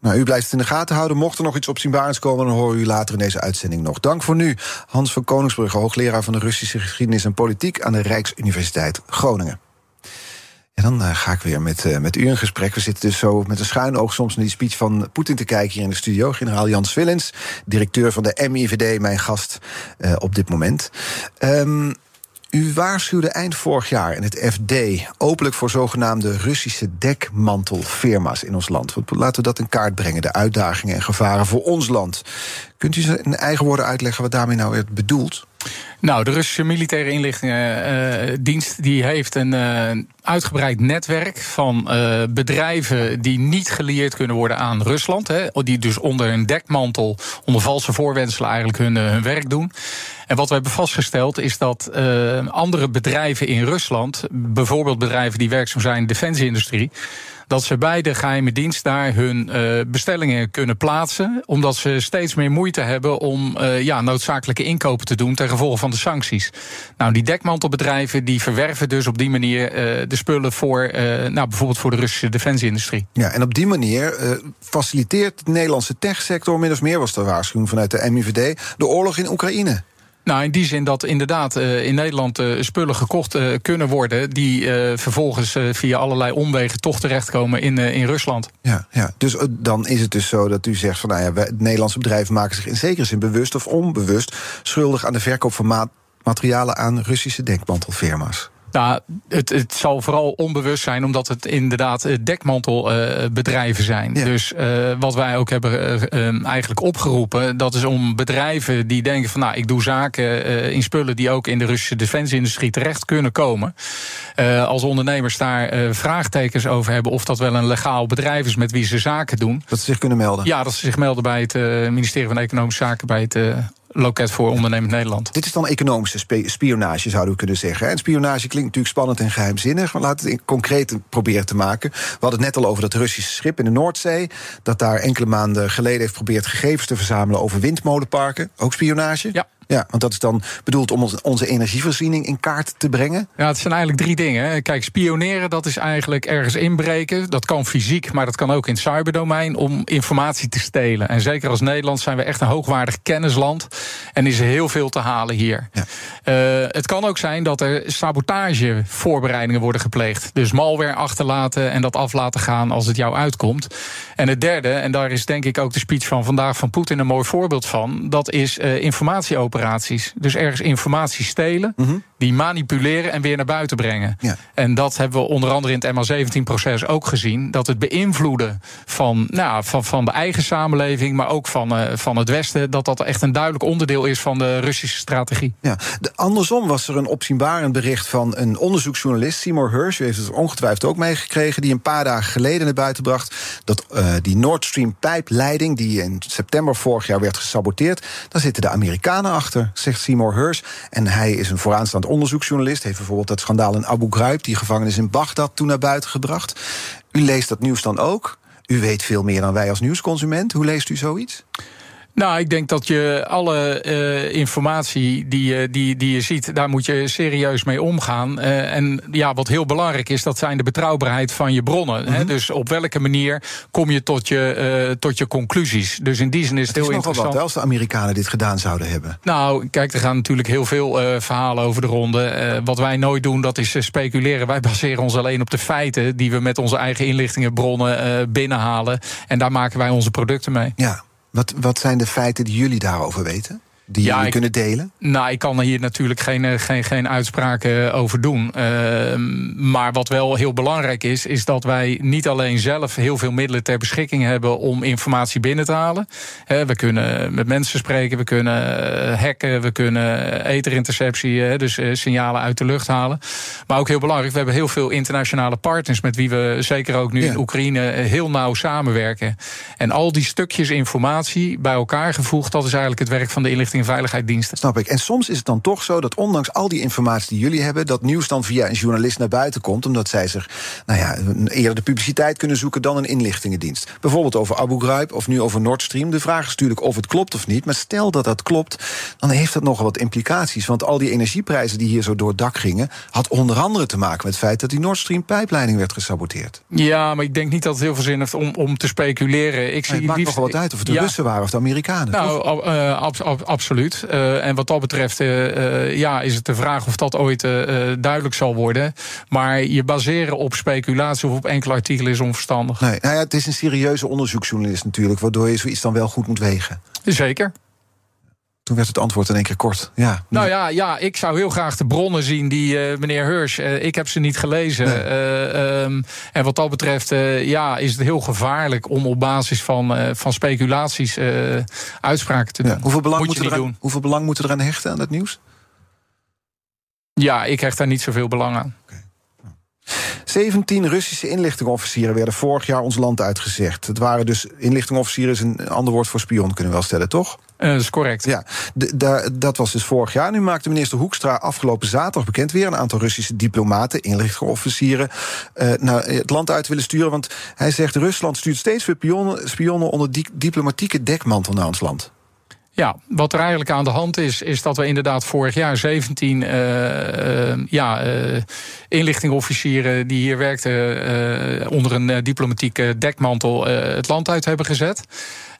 Speaker 2: Nou, u blijft het in de gaten houden. Mocht er nog iets opzienbaars komen, dan horen u later in deze uitzending nog. Dank voor nu. Hans van Koningsbrugge, hoogleraar van de Russische geschiedenis en politiek aan de Rijksuniversiteit Groningen. Dan uh, ga ik weer met, uh, met u in gesprek. We zitten dus zo met een schuin oog soms naar die speech van Poetin te kijken hier in de studio. Generaal Jan Swillens, directeur van de MIVD, mijn gast uh, op dit moment. Um, u waarschuwde eind vorig jaar in het FD openlijk voor zogenaamde Russische dekmantelfirma's in ons land. Laten we dat in kaart brengen, de uitdagingen en gevaren voor ons land. Kunt u in eigen woorden uitleggen wat daarmee nou werd bedoeld?
Speaker 3: Nou, de Russische militaire inlichtingendienst uh, die heeft een uh, uitgebreid netwerk van bedrijven die niet gelieerd kunnen worden aan Rusland. Hè, die dus onder een dekmantel, onder valse voorwenselen eigenlijk hun, hun werk doen. En wat we hebben vastgesteld is dat andere bedrijven in Rusland, bijvoorbeeld bedrijven die werkzaam zijn in de defensieindustrie, dat ze bij de geheime dienst daar hun uh, bestellingen kunnen plaatsen. Omdat ze steeds meer moeite hebben om uh, ja, noodzakelijke inkopen te doen ten gevolge van de sancties. Nou, die dekmantelbedrijven die verwerven dus op die manier uh, de spullen voor, nou, bijvoorbeeld voor de Russische defensieindustrie.
Speaker 2: Ja, en op die manier faciliteert de Nederlandse techsector, min of meer was de waarschuwing vanuit de MIVD, de oorlog in Oekraïne.
Speaker 3: Nou, in die zin dat inderdaad uh, in Nederland uh, spullen gekocht uh, kunnen worden. die vervolgens via allerlei omwegen toch terechtkomen in, in Rusland.
Speaker 2: Ja, ja, dus dan is het dus zo dat u zegt van nou ja, wij, Nederlandse bedrijven maken zich in zekere zin bewust of onbewust schuldig aan de verkoop van ma materialen aan Russische denkmantelfirma's.
Speaker 3: Nou, het, het zal vooral onbewust zijn, omdat het inderdaad eh, dekmantelbedrijven uh, zijn. Ja. Dus uh, wat wij ook hebben uh, eigenlijk opgeroepen, dat is om bedrijven die denken van nou, ik doe zaken in spullen die ook in de Russische defensieindustrie terecht kunnen komen. als ondernemers daar vraagtekens over hebben of dat wel een legaal bedrijf is met wie ze zaken doen.
Speaker 2: Dat ze zich kunnen melden.
Speaker 3: Ja, dat ze zich melden bij het ministerie van Economische Zaken, bij het loket voor ondernemend Nederland.
Speaker 2: Dit is dan economische spionage, zouden we kunnen zeggen. En spionage klinkt natuurlijk spannend en geheimzinnig, maar laten we het concreet proberen te maken. We hadden het net al over dat Russische schip in de Noordzee, dat daar enkele maanden geleden heeft geprobeerd gegevens te verzamelen over windmolenparken. Ook spionage?
Speaker 3: Ja.
Speaker 2: Ja, want dat is dan bedoeld om onze energievoorziening in kaart te brengen?
Speaker 3: Ja, het zijn eigenlijk drie dingen. Kijk, spioneren, dat is eigenlijk ergens inbreken. Dat kan fysiek, maar dat kan ook in het cyberdomein om informatie te stelen. En zeker als Nederland zijn we echt een hoogwaardig kennisland. En is er heel veel te halen hier. Ja. Uh, het kan ook zijn dat er sabotagevoorbereidingen worden gepleegd. Dus malware achterlaten en dat af laten gaan als het jou uitkomt. En het derde, en daar is denk ik ook de speech van vandaag van Poetin een mooi voorbeeld van. Dat is uh, informatieopenheid operaties. Dus ergens informatie stelen, -hmm. Die manipuleren en weer naar buiten brengen. Ja. En dat hebben we onder andere in het MA17-proces ook gezien. Dat het beïnvloeden van, nou, van, van de eigen samenleving, maar ook van, uh, van het Westen, dat dat echt een duidelijk onderdeel is van de Russische strategie.
Speaker 2: Ja. De, andersom was er een opzienbarend bericht van een onderzoeksjournalist, Seymour Hersh, u heeft het ongetwijfeld ook meegekregen, die een paar dagen geleden naar buiten bracht dat uh, die Nord Stream pijpleiding, die in september vorig jaar werd gesaboteerd, daar zitten de Amerikanen achter zegt Seymour Hersh. En hij is een onderzoeksjournalist. Heeft bijvoorbeeld het schandaal in Abu Ghraib, die gevangenis in Bagdad, toen naar buiten gebracht. U leest dat nieuws dan ook. U weet veel meer dan wij als nieuwsconsument. Hoe leest u zoiets?
Speaker 3: Nou, ik denk dat je alle uh, informatie die, die, die je ziet, daar moet je serieus mee omgaan. Uh, en ja, wat heel belangrijk is, dat zijn de betrouwbaarheid van je bronnen. Mm -hmm. hè? Dus op welke manier kom je tot je, uh, tot je conclusies? Dus in die zin is het, het heel is interessant.
Speaker 2: Wat, als de Amerikanen dit gedaan zouden hebben.
Speaker 3: Nou, kijk, er gaan natuurlijk heel veel verhalen over de ronde. wat wij nooit doen, dat is speculeren. Wij baseren ons alleen op de feiten die we met onze eigen inlichtingenbronnen binnenhalen. En daar maken wij onze producten mee.
Speaker 2: Ja, wat, wat zijn de feiten die jullie daarover weten? Die
Speaker 3: Ja,
Speaker 2: jullie
Speaker 3: ik-
Speaker 2: kunnen delen?
Speaker 3: Nou, ik kan hier natuurlijk geen, eh, geen, geen uitspraken over doen. Ehm, maar wat wel heel belangrijk is, is dat wij niet alleen zelf heel veel middelen ter beschikking hebben om informatie binnen te halen. We kunnen met mensen spreken, we kunnen eh, hacken, we kunnen etherinterceptie, hè, dus eh, signalen uit de lucht halen. Maar ook heel belangrijk, we hebben heel veel internationale partners met wie we zeker ook nu
Speaker 2: Ja.
Speaker 3: in Oekraïne eh, heel nauw samenwerken. En al die stukjes informatie bij elkaar gevoegd, dat is eigenlijk het werk van de inlichting en veiligheidsdiensten.
Speaker 2: Snap ik. En soms is het dan toch zo dat ondanks al die informatie die jullie hebben, dat nieuws dan via een journalist naar buiten komt, omdat zij zich, nou ja, eerder de publiciteit kunnen zoeken dan een inlichtingendienst. Bijvoorbeeld over Abu Ghraib of nu over Nord Stream. De vraag is natuurlijk of het klopt of niet. Maar stel dat dat klopt, dan heeft dat nogal wat implicaties. Want al die energieprijzen die hier zo door het dak gingen, had onder andere te maken met het feit dat die Nord Stream pijpleiding werd gesaboteerd.
Speaker 3: Ja, maar ik denk niet dat het heel veel zin heeft om, om te speculeren. Ik zie
Speaker 2: het maakt
Speaker 3: liefst-
Speaker 2: nogal wat uit of het de
Speaker 3: Ja.
Speaker 2: Russen waren of de Amerikanen.
Speaker 3: Nou, ab- eh, ab- ab- absoluut. Eh, en wat dat betreft eh, eh, ja, is het de vraag of dat ooit duidelijk zal worden. Maar je baseren op speculatie of op enkele artikelen is onverstandig.
Speaker 2: Nee, nou ja, het is een serieuze onderzoeksjournalist natuurlijk, waardoor je zoiets dan wel goed moet wegen.
Speaker 3: Zeker.
Speaker 2: Toen werd het antwoord in één keer kort. Ja,
Speaker 3: Nou ja, ja, ik zou heel graag de bronnen zien die eh, meneer Hirsch. eh, ik heb ze niet gelezen.
Speaker 2: Nee.
Speaker 3: Eh, ehm, en wat dat betreft, ja, is het heel gevaarlijk om op basis van, van speculaties uitspraken te doen.
Speaker 2: Ja. Hoeveel, belang
Speaker 3: Moet
Speaker 2: er aan,
Speaker 3: doen.
Speaker 2: hoeveel belang moeten we eraan hechten aan dat nieuws?
Speaker 3: Ja, ik hecht daar niet zoveel belang aan.
Speaker 2: 17 Russische inlichtingenofficieren werden vorig jaar ons land uitgezegd. Het waren dus inlichtingenofficieren is een ander woord voor spion, kunnen we wel stellen, toch?
Speaker 3: Eh, dat is correct.
Speaker 2: Ja, dat was dus vorig jaar. Nu maakte minister Hoekstra afgelopen zaterdag bekend weer een aantal Russische diplomaten, inlichtingenofficieren, eh, naar het land uit willen sturen. Want hij zegt: Rusland stuurt steeds weer pionnen, spionnen onder die diplomatieke dekmantel naar ons land.
Speaker 3: Ja, wat er eigenlijk aan de hand is, is dat we inderdaad vorig jaar 17 eh, ja, inlichtingofficieren die hier werkten onder een diplomatieke dekmantel het land uit hebben gezet.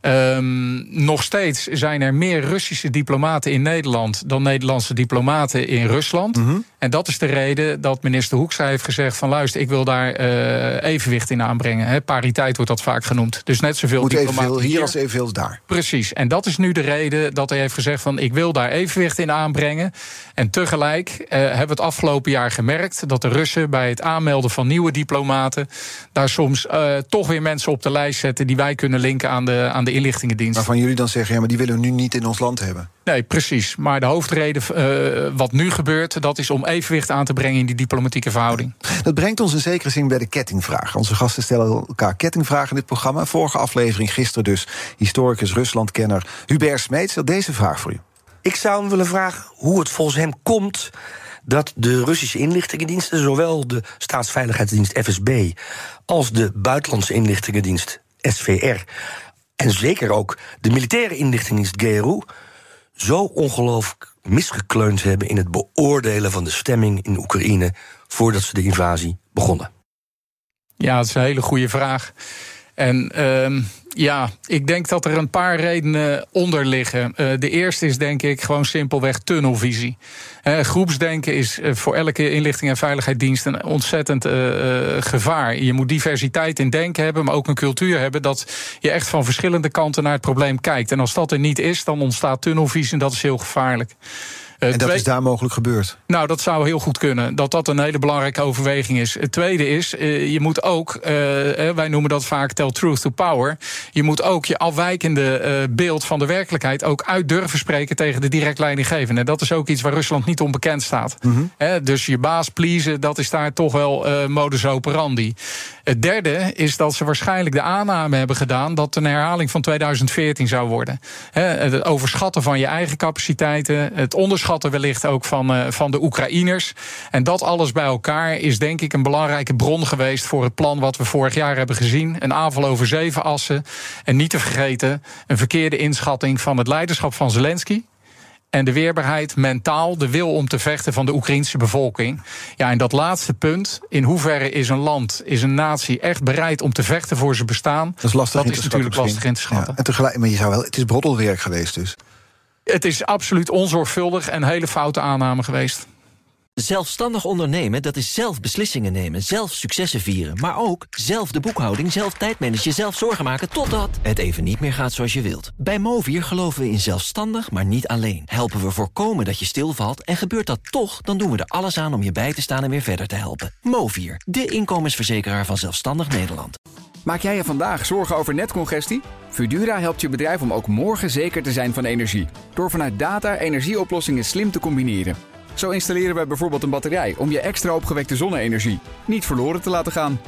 Speaker 3: Ehm, nog steeds zijn er meer Russische diplomaten in Nederland dan Nederlandse diplomaten in Rusland. En dat is de reden dat minister Hoekstra heeft gezegd: van luister, ik wil daar eh, evenwicht in aanbrengen. Pariteit wordt dat vaak genonoemd. Dus net zoveel
Speaker 2: Moet
Speaker 3: diplomaten
Speaker 2: hier als evenveel daar.
Speaker 3: Precies. En dat is nu de reden dat hij heeft gezegd van ik wil daar evenwicht in aanbrengen. En tegelijk eh, hebben we het afgelopen jaar gemerkt dat de Russen bij het aanmelden van nieuwe diplomaten daar soms eh, toch weer mensen op de lijst zetten die wij kunnen linken aan de, aan de inlichtingendienst.
Speaker 2: Waarvan jullie dan zeggen: ja, maar die willen we nu niet in ons land hebben.
Speaker 3: Nee, precies. Maar de hoofdreden eh, wat nu gebeurt, dat is om evenwicht aan te brengen in die diplomatieke verhouding.
Speaker 2: Dat brengt ons in zekere zin bij de kettingvraag. Onze gasten stellen elkaar kettingvragen in dit programma. Vorige aflevering, gisteren dus, historicus Ruslandkenner Hubert Smeets had deze vraag voor u.
Speaker 8: Ik zou hem willen vragen hoe het volgens hem komt dat de Russische inlichtingendiensten, zowel de staatsveiligheidsdienst FSB als de buitenlandse inlichtingendienst SVR, en zeker ook de militaire inlichtingendienst GRU, zo ongelooflijk misgekleund hebben in het beoordelen van de stemming in Oekraïne voordat ze de invasie begonnen.
Speaker 3: Ja, dat is een hele goede vraag. En ehm, ja, ik denk dat er een paar redenen onder liggen. Eh, de eerste is denk ik gewoon simpelweg tunnelvisie. Eh, groepsdenken is eh, voor elke inlichting en veiligheidsdienst een ontzettend gevaar. Je moet diversiteit in denken hebben, maar ook een cultuur hebben dat je echt van verschillende kanten naar het probleem kijkt. En als dat er niet is, dan ontstaat tunnelvisie en dat is heel gevaarlijk. Eh,
Speaker 2: En dat
Speaker 3: twee-
Speaker 2: is daar mogelijk gebeurd.
Speaker 3: nou, dat zou heel goed kunnen. Dat dat een hele belangrijke overweging is. Het tweede is, eh, je moet ook, eh, eh, wij noemen dat vaak tell truth to power. Je moet ook je afwijkende eh, beeld van de werkelijkheid ook uit durven spreken tegen de direct leidinggevende. Dat is ook iets waar Rusland niet onbekend staat. Hè, dus je baas pleasen, dat is daar toch wel eh, modus operandi. Het derde is dat ze waarschijnlijk de aanname hebben gedaan dat een herhaling van 2014 zou worden. Het overschatten van je eigen capaciteiten, het onderschatten wellicht ook van, eh, van de Oekraïners. En dat alles bij elkaar is denk ik een belangrijke bron geweest voor het plan wat we vorig jaar hebben gezien. Een aanval over zeven assen. En niet te vergeten, een verkeerde inschatting van het leiderschap van Zelensky. En de weerbaarheid mentaal, de wil om te vechten van de Oekraïnse bevolking. Ja, en dat laatste punt, in hoeverre is een land, is een natie echt bereid om te vechten voor zijn bestaan?
Speaker 2: Dat is lastig
Speaker 3: Dat
Speaker 2: in
Speaker 3: is
Speaker 2: te schatten
Speaker 3: natuurlijk lastig in te schatten.
Speaker 2: Ja, en tegelijk, maar je zou wel, het is broddelwerk geweest dus.
Speaker 3: Het is absoluut onzorgvuldig en hele foute aanname geweest.
Speaker 5: Zelfstandig ondernemen, dat is zelf beslissingen nemen, zelf successen vieren... maar ook zelf de boekhouding, zelf tijdmanagen, zelf zorgen maken... totdat het even niet meer gaat zoals je wilt. Bij Movier geloven we in zelfstandig, maar niet alleen. Helpen we voorkomen dat je stilvalt en gebeurt dat toch... dan doen we er alles aan om je bij te staan en weer verder te helpen. Movier, de inkomensverzekeraar van Zelfstandig Nederland.
Speaker 6: Maak jij je vandaag zorgen over netcongestie? Fudura helpt je bedrijf om ook morgen zeker te zijn van energie. Door vanuit data energieoplossingen slim te combineren. Zo installeren wij bijvoorbeeld een batterij om je extra opgewekte zonne-energie niet verloren te laten gaan.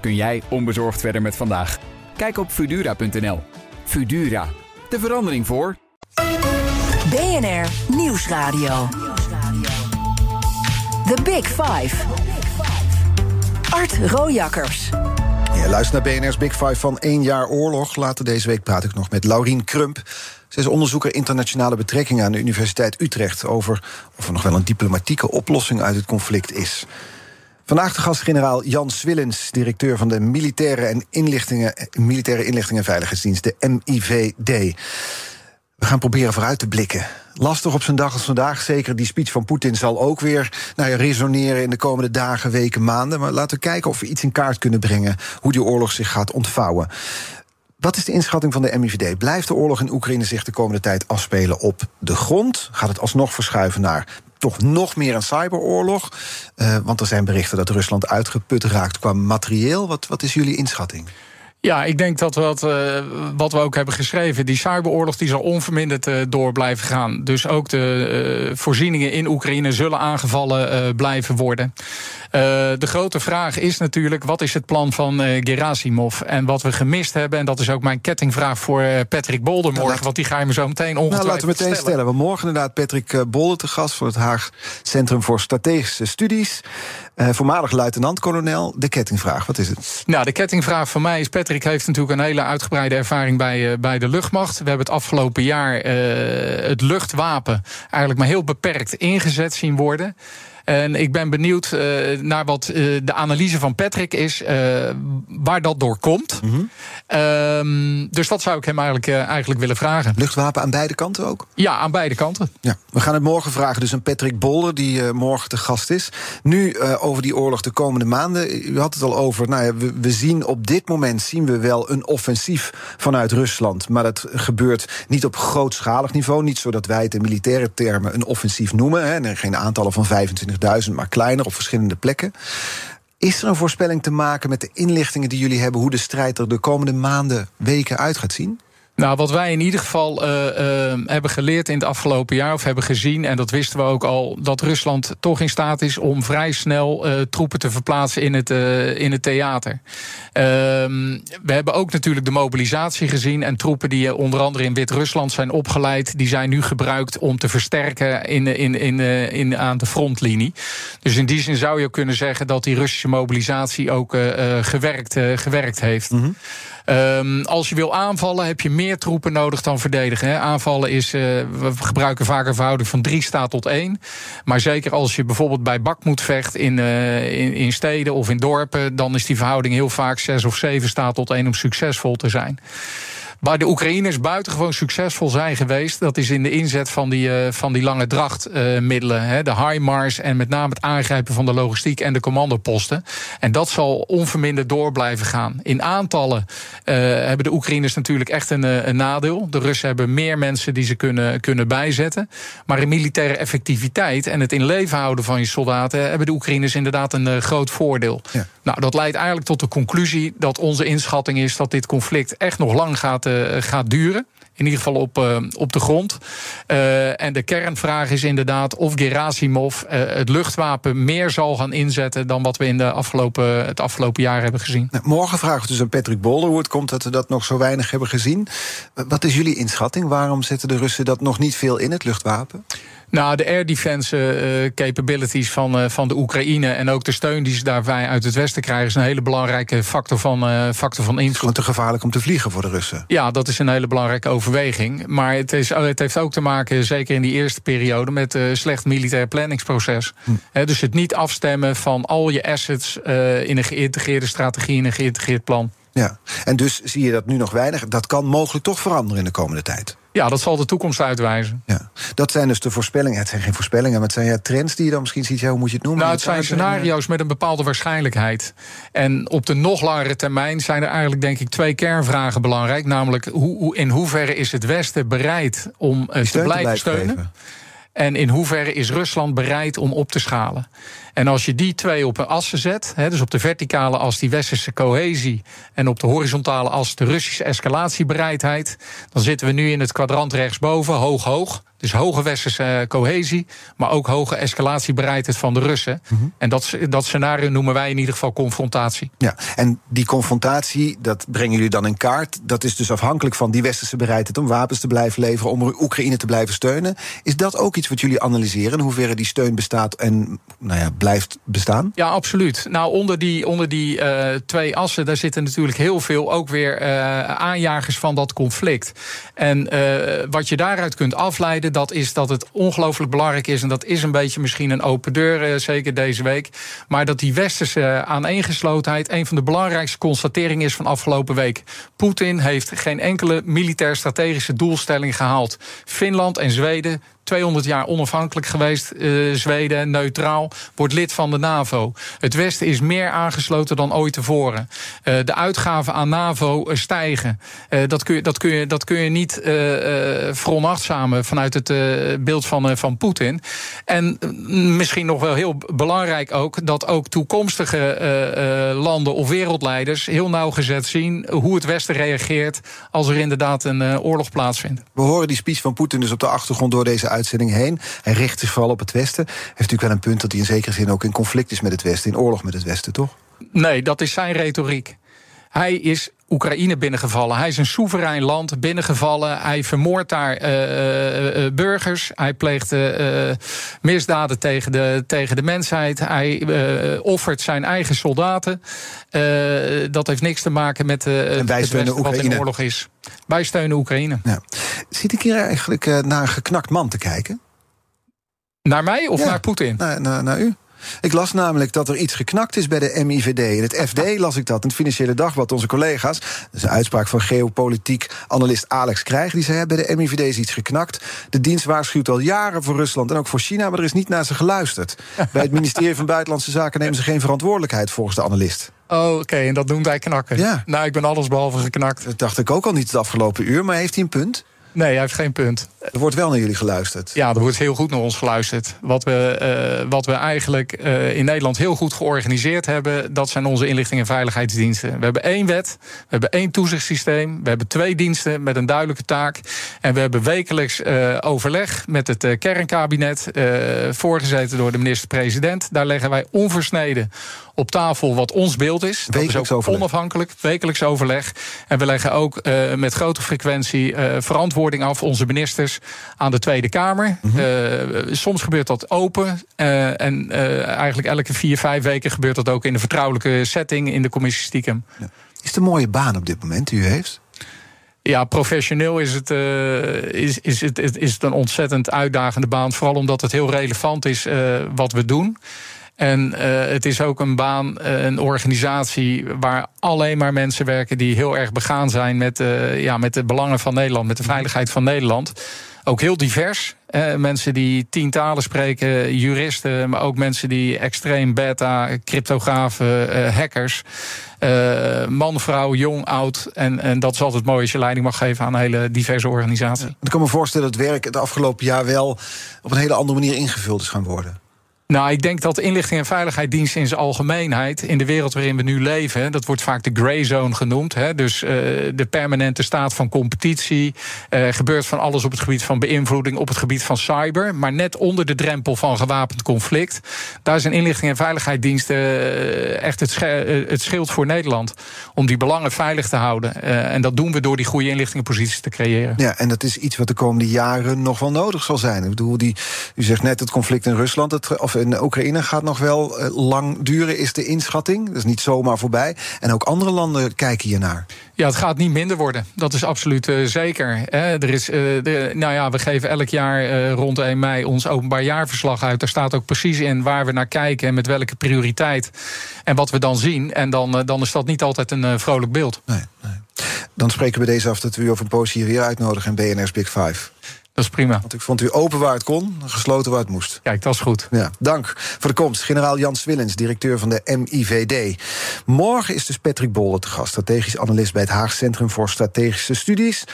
Speaker 6: Kun jij onbezorgd verder met vandaag? Kijk op Fudura.nl. Fudura, de verandering voor.
Speaker 1: BNR Nieuwsradio. The Big Five. Art Rojakkers.
Speaker 2: Ja, luister naar BNR's Big Five van één jaar oorlog. Later deze week praat ik nog met Laurien Krump. Ze is onderzoeker internationale betrekkingen aan de Universiteit Utrecht... over of er nog wel een diplomatieke oplossing uit het conflict is. Vandaag de gast generaal Jan Swillens, directeur van de Militaire, en Inlichtingen, Militaire Inlichtingen en Veiligheidsdienst, de MIVD. We gaan proberen vooruit te blikken. Lastig op zijn dag als vandaag. Zeker die speech van Poetin zal ook weer ja, resoneren in de komende dagen, weken, maanden. Maar laten we kijken of we iets in kaart kunnen brengen. Hoe die oorlog zich gaat ontvouwen. Wat is de inschatting van de MIVD? Blijft de oorlog in Oekraïne zich de komende tijd afspelen op de grond? Gaat het alsnog verschuiven naar toch nog meer een cyberoorlog? Uh, want er zijn berichten dat Rusland uitgeput raakt qua materieel. Wat, wat is jullie inschatting?
Speaker 3: Ja, ik denk dat wat, uh, wat we ook hebben geschreven, die cyberoorlog die zal onverminderd uh, door blijven gaan. Dus ook de uh, voorzieningen in Oekraïne zullen aangevallen blijven worden. de grote vraag is natuurlijk, wat is het plan van Gerasimov? En wat we gemist hebben, en dat is ook mijn kettingvraag voor Patrick Bolder morgen, nou, want die ga je me zo meteen ongetwijfeld
Speaker 2: nou, laten we meteen stellen. stellen. We morgen inderdaad Patrick Bolder te gast voor het Haag Centrum voor Strategische Studies. Voormalig luitenant-kolonel. De kettingvraag, wat is het?
Speaker 3: Nou, de kettingvraag voor mij is, Patrick heeft natuurlijk een hele uitgebreide ervaring bij, uh, bij de luchtmacht. We hebben het afgelopen jaar uh, het luchtwapen eigenlijk maar heel beperkt ingezet zien worden. En ik ben benieuwd uh, naar wat uh, de analyse van Patrick is, uh, waar dat door komt. Mm -hmm. um, dus dat zou ik hem eigenlijk, eigenlijk willen vragen.
Speaker 2: Luchtwapen aan beide kanten ook?
Speaker 3: Ja, aan beide kanten.
Speaker 2: Ja, we gaan het morgen vragen dus aan Patrick Bolder, die morgen te gast is. Nu over die oorlog de komende maanden. U had het al over, nou ja, we, we zien op dit moment zien we wel een offensief vanuit Rusland. Maar dat gebeurt niet op grootschalig niveau. Niet zodat wij het in militaire termen een offensief noemen. Hè, geen aantallen van 25 duizend, maar kleiner op verschillende plekken. Is er een voorspelling te maken met de inlichtingen die jullie hebben, hoe de strijd er de komende maanden, weken uit gaat zien?
Speaker 3: Nou, wat wij in ieder geval uh, uh, hebben geleerd in het afgelopen jaar, of hebben gezien, en dat wisten we ook al, dat Rusland toch in staat is om vrij snel uh, troepen te verplaatsen in het, in het theater. Ehm, we hebben ook natuurlijk de mobilisatie gezien en troepen die onder andere in Wit-Rusland zijn opgeleid, die zijn nu gebruikt om te versterken in, in, in, in, aan de frontlinie. Dus in die zin zou je kunnen zeggen dat die Russische mobilisatie ook gewerkt, gewerkt heeft. -hmm. Um, als je wil aanvallen, heb je meer troepen nodig dan verdedigen. Hè. Aanvallen is, uh, we gebruiken vaak een verhouding van drie staat tot één. Maar zeker als je bijvoorbeeld bij Bakmoed vecht in, uh, in, in, steden of in dorpen, dan is die verhouding heel vaak zes of zeven staat tot één om succesvol te zijn. Waar de Oekraïners buitengewoon succesvol zijn geweest, dat is in de inzet van die, uh, van die lange drachtmiddelen. De HIMARS en met name het aangrijpen van de logistiek en de commandoposten. En dat zal onverminderd door blijven gaan. In aantallen uh, hebben de Oekraïners natuurlijk echt een, een, nadeel. De Russen hebben meer mensen die ze kunnen, kunnen bijzetten. Maar in militaire effectiviteit en het in leven houden van je soldaten hebben de Oekraïners inderdaad een groot voordeel. Ja. Nou, dat leidt eigenlijk tot de conclusie dat onze inschatting is dat dit conflict echt nog lang gaat, uh, gaat duren. In ieder geval op, uh, op de grond. Uh, en de kernvraag is inderdaad of Gerasimov het luchtwapen meer zal gaan inzetten dan wat we in de afgelopen, het afgelopen jaar hebben gezien.
Speaker 2: Nou, morgen vragen we dus aan Patrick Bolder hoe het komt dat we dat nog zo weinig hebben gezien. Wat is jullie inschatting? Waarom zetten de Russen dat nog niet veel in, het luchtwapen?
Speaker 3: Nou, de air defense uh, capabilities van, uh, van de Oekraïne en ook de steun die ze daarbij uit het Westen krijgen, is een hele belangrijke factor van, uh, factor van invloed.
Speaker 2: Het is te gevaarlijk om te vliegen voor de Russen.
Speaker 3: Ja, dat is een hele belangrijke overweging. Maar het, is, het heeft ook te maken, zeker in die eerste periode, met slecht militair planningsproces. Hm. He, dus het niet afstemmen van al je assets in een geïntegreerde strategie, in een geïntegreerd plan.
Speaker 2: Ja, en dus zie je dat nu nog weinig. Dat kan mogelijk toch veranderen in de komende tijd.
Speaker 3: Ja, dat zal de toekomst uitwijzen.
Speaker 2: Ja. Dat zijn dus de voorspellingen. Het zijn geen voorspellingen, maar het zijn ja, trends die je dan misschien ziet. Ja, hoe moet je het noemen?
Speaker 3: Nou, het zijn scenario's met een bepaalde waarschijnlijkheid. En op de nog langere termijn zijn er eigenlijk, denk ik, twee kernvragen belangrijk. Namelijk, hoe, in hoeverre is het Westen bereid om uh, te blijven steunen? Geven. En in hoeverre is Rusland bereid om op te schalen? En als je die twee op een assen zet, dus op de verticale as die westerse cohesie en op de horizontale as de Russische escalatiebereidheid, dan zitten we nu in het kwadrant rechtsboven, hoog-hoog. Dus hoge westerse eh, cohesie, maar ook hoge escalatiebereidheid van de Russen. Mhm. En dat, dat scenario noemen wij in ieder geval confrontatie.
Speaker 2: Ja, en die confrontatie, dat brengen jullie dan in kaart. Dat is dus afhankelijk van die westerse bereidheid om wapens te blijven leveren, om Oekraïne te blijven steunen. Is dat ook iets wat jullie analyseren? In hoeverre die steun bestaat en nou ja, blijft bestaan?
Speaker 3: Ja, absoluut. Nou, onder die, onder die uh, twee assen, daar zitten natuurlijk heel veel ook weer uh, aanjagers van dat conflict. En uh, wat je daaruit kunt afleiden, dat is dat het ongelooflijk belangrijk is. En dat is een beetje misschien een open deur, zeker deze week. Maar dat die westerse aaneengeslotenheid een van de belangrijkste constateringen is van afgelopen week. Poetin heeft geen enkele militair-strategische doelstelling gehaald. Finland en Zweden 200 jaar onafhankelijk geweest. Uh, Zweden, neutraal, wordt lid van de NAVO. Het Westen is meer aangesloten dan ooit tevoren. Uh, de uitgaven aan NAVO uh, stijgen. dat, kun je, dat, kun je, dat kun je niet veronachtzamen vanuit het beeld van, van Poetin. En misschien nog wel heel belangrijk ook... dat ook toekomstige landen of wereldleiders... heel nauwgezet zien hoe het Westen reageert... als er inderdaad een oorlog plaatsvindt.
Speaker 2: We horen die speech van Poetin dus op de achtergrond door deze uitzending heen. Hij richt zich vooral op het Westen. Heeft natuurlijk wel een punt dat hij in zekere zin ook in conflict is met het Westen, in oorlog met het Westen, toch?
Speaker 3: Nee, dat is zijn retoriek. Hij is Oekraïne binnengevallen. Hij is een soeverein land binnengevallen. Hij vermoordt daar uh, uh, burgers. Hij pleegt misdaden tegen de, tegen de mensheid. Hij offert zijn eigen soldaten. dat heeft niks te maken met het Westen wat in oorlog is. Wij steunen Oekraïne. Ja.
Speaker 2: Zit ik hier eigenlijk naar een geknakt man te kijken?
Speaker 3: Naar mij of naar Poetin?
Speaker 2: Naar, naar, naar u. Ik las namelijk dat er iets geknakt is bij de MIVD. In het FD las ik dat, in het Financiële Dagblad, onze collega's. Dat is een uitspraak van geopolitiek analist Alex Krijg. Die zei, bij de MIVD is iets geknakt. De dienst waarschuwt al jaren voor Rusland en ook voor China... maar er is niet naar ze geluisterd. bij het ministerie van Buitenlandse Zaken nemen ze geen verantwoordelijkheid... volgens de analist.
Speaker 3: Oh, oké, en dat noemt hij knakken. Ja. Nou, ik ben alles behalve geknakt.
Speaker 2: Dat dacht ik ook al niet het afgelopen uur, maar heeft hij een punt?
Speaker 3: Nee, hij heeft geen punt.
Speaker 2: Er wordt wel naar jullie geluisterd.
Speaker 3: Ja, er wordt heel goed naar ons geluisterd. Wat we, uh, wat we eigenlijk uh, in Nederland heel goed georganiseerd hebben, dat zijn onze inlichting- en veiligheidsdiensten. We hebben één wet, we hebben één toezichtssysteem, we hebben twee diensten met een duidelijke taak. En we hebben wekelijks uh, overleg met het kernkabinet, voorgezeten door de minister-president. Daar leggen wij onversneden op tafel wat ons beeld is.
Speaker 2: Wekelijks
Speaker 3: dat is ook
Speaker 2: overleg.
Speaker 3: onafhankelijk, wekelijks overleg. En we leggen ook uh, met grote frequentie uh, verantwoording af, onze ministers, aan de Tweede Kamer. Mm -hmm. uh, soms gebeurt dat open. en eigenlijk elke vier, vijf weken gebeurt dat ook in een vertrouwelijke setting in de commissie stiekem. Ja.
Speaker 2: Is het een mooie baan op dit moment die u heeft?
Speaker 3: Ja, professioneel is het, uh, is, is, het, is het een ontzettend uitdagende baan. Vooral omdat het heel relevant is uh, wat we doen. En uh, het is ook een baan, uh, een organisatie waar alleen maar mensen werken die heel erg begaan zijn met, uh, ja, met de belangen van Nederland, met de veiligheid van Nederland. Ook heel divers. mensen die tien talen spreken, juristen, maar ook mensen die extreem beta, cryptografen, hackers. man, vrouw, jong, oud. En, en dat is altijd mooi als je leiding mag geven aan een hele diverse organisatie.
Speaker 2: Ik kan me voorstellen dat werk het afgelopen jaar wel op een hele andere manier ingevuld is gaan worden.
Speaker 3: Nou, ik denk dat de inlichting en veiligheidsdiensten in zijn algemeenheid, in de wereld waarin we nu leven, dat wordt vaak de gray zone genoemd. Hè, dus uh, de permanente staat van competitie. Uh, gebeurt van alles op het gebied van beïnvloeding, op het gebied van cyber. Maar net onder de drempel van gewapend conflict. Daar zijn inlichting en veiligheidsdiensten uh, echt het, het schild voor Nederland. Om die belangen veilig te houden. en dat doen we door die goede inlichtingenposities te creëren.
Speaker 2: Ja, en dat is iets wat de komende jaren nog wel nodig zal zijn. Ik bedoel, die, u zegt net het conflict in Rusland. Het, of in Oekraïne gaat nog wel uh, lang duren, is de inschatting. Dat is niet zomaar voorbij. En ook andere landen kijken hiernaar.
Speaker 3: Ja, het gaat niet minder worden. Dat is absoluut uh, zeker. Hè. Er is, uh, de, nou ja, we geven elk jaar rond 1 mei ons openbaar jaarverslag uit. Daar staat ook precies in waar we naar kijken en met welke prioriteit. En wat we dan zien. En dan, dan is dat niet altijd een vrolijk beeld.
Speaker 2: Nee, nee. dan spreken we deze af dat we u over een poos hier weer uitnodigen in BNR's Big Five.
Speaker 3: Dat is prima.
Speaker 2: Want ik vond u open waar het kon, gesloten waar het moest.
Speaker 3: Kijk, dat is goed.
Speaker 2: Ja, dank voor de komst. Generaal Jan Swillens, directeur van de MIVD. Morgen is dus Patrick Bolle te gast, strategisch analist bij het Haag Centrum voor Strategische Studies.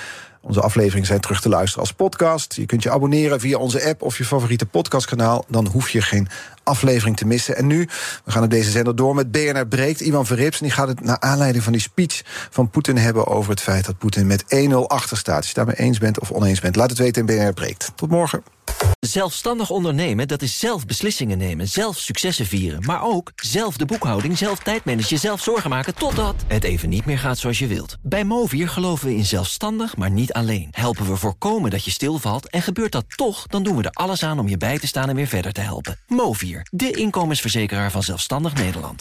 Speaker 2: Onze afleveringen zijn terug te luisteren als podcast. Je kunt je abonneren via onze app of je favoriete podcastkanaal. Dan hoef je geen aflevering te missen. En nu, we gaan op deze zender door met BNR Breekt. Ivan Verrips, en die gaat het naar aanleiding van die speech van Poetin hebben... over het feit dat Poetin met 1-0 achter staat. Als je daarmee eens bent of oneens bent, laat het weten in BNR Breekt. Tot morgen.
Speaker 5: Zelfstandig ondernemen, dat is zelf beslissingen nemen, zelf successen vieren... maar ook zelf de boekhouding, zelf tijdmanagen, zelf zorgen maken... totdat het even niet meer gaat zoals je wilt. Bij Movier geloven we in zelfstandig, maar niet alleen. Helpen we voorkomen dat je stilvalt en gebeurt dat toch... dan doen we er alles aan om je bij te staan en weer verder te helpen. Movier, de inkomensverzekeraar van Zelfstandig Nederland.